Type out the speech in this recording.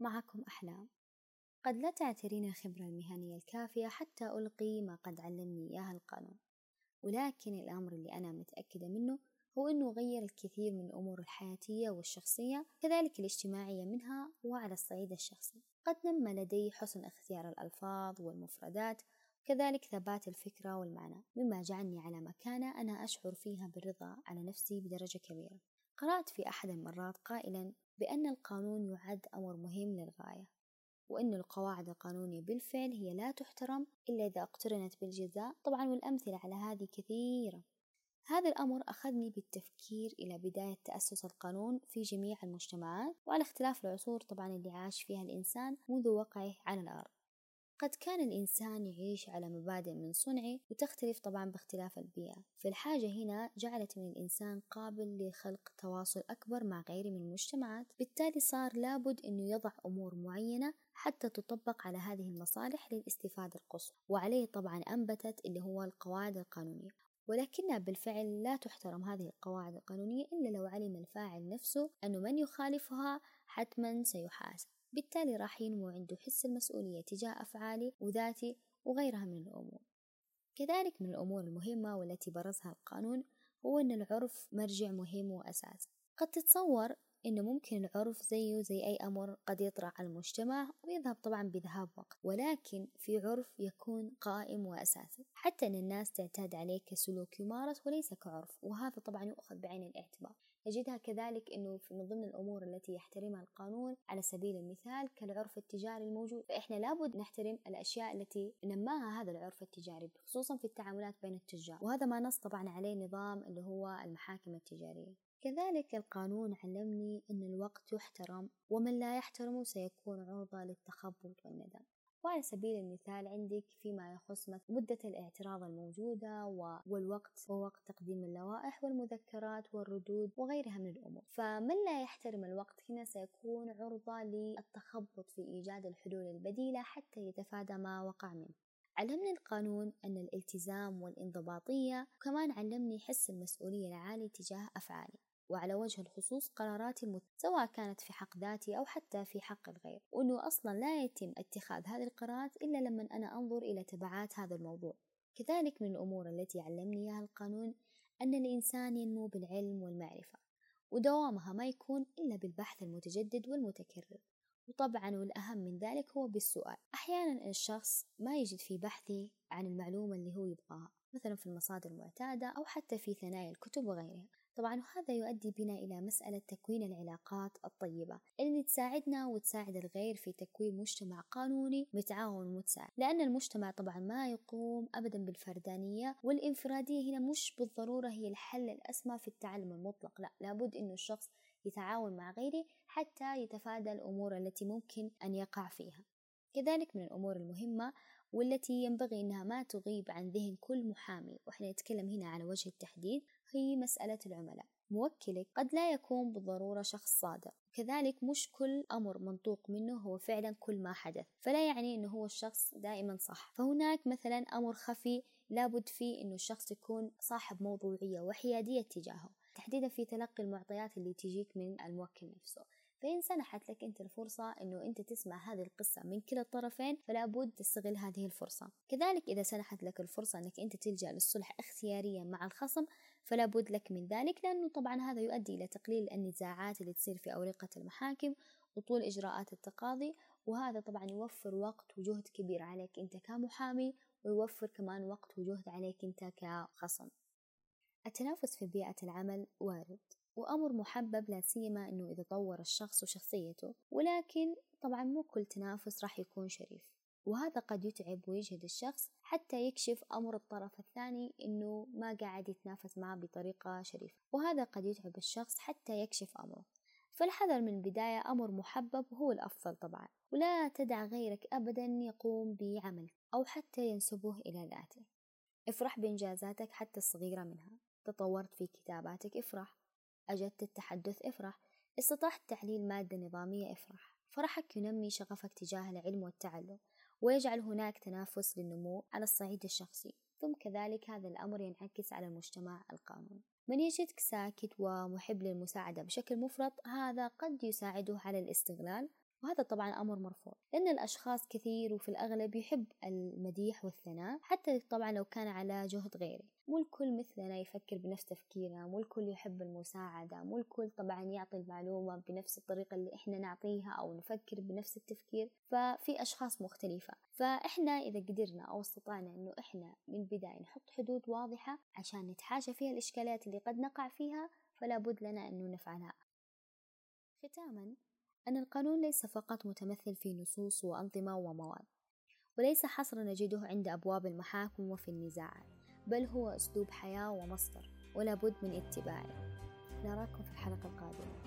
معكم أحلام. قد لا تعترين الخبرة المهنية الكافية حتى ألقي ما قد علمني إياه القانون. ولكن الأمر اللي أنا متأكدة منه هو أنه غير الكثير من الأمور الحياتية والشخصية كذلك الاجتماعية منها وعلى الصعيد الشخصي. قد نمى لدي حسن اختيار الألفاظ والمفردات كذلك ثبات الفكرة والمعنى مما جعلني على مكانة أنا أشعر فيها بالرضا على نفسي بدرجة كبيرة. قرأت في أحد المرات قائلا بأن القانون يعد أمر مهم للغاية وأن القواعد القانونية بالفعل هي لا تحترم إلا إذا اقترنت بالجزاء. طبعا والأمثلة على هذه كثيرة. هذا الأمر أخذني بالتفكير إلى بداية تأسس القانون في جميع المجتمعات وعلى اختلاف العصور طبعا اللي عاش فيها الإنسان منذ وقعه على الأرض. قد كان الإنسان يعيش على مبادئ من صنعه وتختلف طبعا باختلاف البيئة. فالحاجة هنا جعلت من الإنسان قابل لخلق تواصل أكبر مع غيره من المجتمعات. بالتالي صار لابد أنه يضع أمور معينة حتى تطبق على هذه المصالح للاستفادة القصوى. وعليه طبعا أنبتت اللي هو القواعد القانونية. ولكنها بالفعل لا تحترم هذه القواعد القانونية إلا لو علم الفاعل نفسه أنه من يخالفها حتما سيحاسب. بالتالي راح ينمو عنده حس المسؤولية تجاه أفعالي وذاتي وغيرها من الأمور. كذلك من الأمور المهمة والتي برزها القانون هو أن العرف مرجع مهم وأساسي قد تتصور إنه ممكن العرف زيه زي أي أمر قد يطرأ على المجتمع ويذهب طبعا بذهاب وقت ولكن في عرف يكون قائم وأساسي. حتى أن الناس تعتاد عليه كسلوك يمارس وليس كعرف وهذا طبعا يؤخذ بعين الاعتبار. نجدها كذلك أنه من ضمن الأمور التي يحترمها القانون على سبيل المثال كالعرف التجاري الموجود. فإحنا لابد نحترم الأشياء التي نماها هذا العرف التجاري خصوصا في التعاملات بين التجار. وهذا ما نص طبعا عليه نظام اللي هو المحاكم التجارية. كذلك القانون علمني أن الوقت يحترم ومن لا يحترمه سيكون عرضة للتخبط والندم. وعلى سبيل المثال عندك فيما يخص مدة الاعتراض الموجودة والوقت ووقت تقديم اللوائح والمذكرات والردود وغيرها من الأمور. فمن لا يحترم الوقت هنا سيكون عرضة للتخبط في إيجاد الحلول البديلة حتى يتفادى ما وقع منه. علمني القانون أن الالتزام والانضباطية وكمان علمني حس المسؤولية العالي تجاه أفعالي. وعلى وجه الخصوص قراراتي المت... سواء كانت في حق ذاتي أو حتى في حق الغير. وأنه أصلا لا يتم اتخاذ هذه القرارات إلا لما أنا أنظر إلى تبعات هذا الموضوع. كذلك من الأمور التي علمني إياها القانون أن الإنسان ينمو بالعلم والمعرفة ودوامها ما يكون إلا بالبحث المتجدد والمتكرر. وطبعا والأهم من ذلك هو بالسؤال. أحيانا الشخص ما يجد في بحثه عن المعلومة اللي هو يبغاها مثلا في المصادر المعتادة أو حتى في ثنايا الكتب وغيرها. طبعا وهذا يؤدي بنا إلى مسألة تكوين العلاقات الطيبة اللي تساعدنا وتساعد الغير في تكوين مجتمع قانوني متعاون ومتساعد. لأن المجتمع طبعا ما يقوم أبدا بالفردانية والإنفرادية هنا مش بالضرورة هي الحل الأسمى في التعلم المطلق. لا لابد أنه الشخص يتعاون مع غيره حتى يتفادى الأمور التي ممكن أن يقع فيها. كذلك من الأمور المهمة والتي ينبغي أنها ما تغيب عن ذهن كل محامي. وإحنا نتكلم هنا على وجه التحديد هي مسألة العملاء. موكلك قد لا يكون بالضرورة شخص صادق. كذلك مش كل أمر منطوق منه هو فعلا كل ما حدث. فلا يعني أنه هو الشخص دائما صح. فهناك مثلا أمر خفي لابد فيه أنه الشخص يكون صاحب موضوعية وحيادية تجاهه. تحديدا في تلقي المعطيات اللي تجيك من الموكل نفسه. فإن سنحت لك أنت الفرصة أنه أنت تسمع هذه القصة من كلا الطرفين فلا بد تستغل هذه الفرصة. كذلك إذا سنحت لك الفرصة أنك أنت تلجأ للصلح اختياريا مع الخصم فلا بد لك من ذلك لأنه طبعا هذا يؤدي إلى تقليل النزاعات اللي تصير في أورقة المحاكم وطول إجراءات التقاضي وهذا طبعا يوفر وقت وجهد كبير عليك أنت كمحامي ويوفر كمان وقت وجهد عليك أنت كخصم. التنافس في بيئة العمل وارد. وأمر محبب لا سيما أنه إذا طور الشخص وشخصيته ولكن طبعا مو كل تنافس راح يكون شريف. وهذا قد يتعب ويجهد الشخص حتى يكشف أمر الطرف الثاني إنه ما قاعد يتنافس معه بطريقة شريفة. وهذا قد يتعب الشخص حتى يكشف أمره. فالحذر من البداية أمر محبب هو الأفضل طبعا. ولا تدع غيرك أبدا يقوم بعمل أو حتى ينسبه إلى ذاته. افرح بإنجازاتك حتى الصغيرة منها. تطورت في كتاباتك افرح. أجدت التحدث افرح استطعت تعليل مادة نظامية افرح فرحك ينمي شغفك تجاه العلم والتعلم ويجعل هناك تنافس للنمو على الصعيد الشخصي. ثم كذلك هذا الأمر ينعكس على المجتمع القانوني من يجدك ساكت ومحب للمساعدة بشكل مفرط هذا قد يساعده على الاستغلال وهذا طبعا أمر مرفوض لأن الأشخاص كثير وفي الأغلب يحب المديح والثناء حتى طبعا لو كان على جهد غيري. مو الكل مثلنا يفكر بنفس تفكيرنا مو الكل يحب المساعدة مو الكل طبعا يعطي المعلومة بنفس الطريقة اللي إحنا نعطيها أو نفكر بنفس التفكير. ففي أشخاص مختلفة. فإحنا إذا قدرنا أو استطعنا إنه إحنا من البداية نحط حدود واضحة عشان نتحاشى فيها الإشكالات اللي قد نقع فيها فلا بد لنا أنه نفعلها. ختاما أن القانون ليس فقط متمثل في نصوص وأنظمة ومواد وليس حصر نجده عند أبواب المحاكم وفي النزاعات بل هو أسلوب حياة ومصدر ولا بد من اتباعه. نراكم في الحلقة القادمة.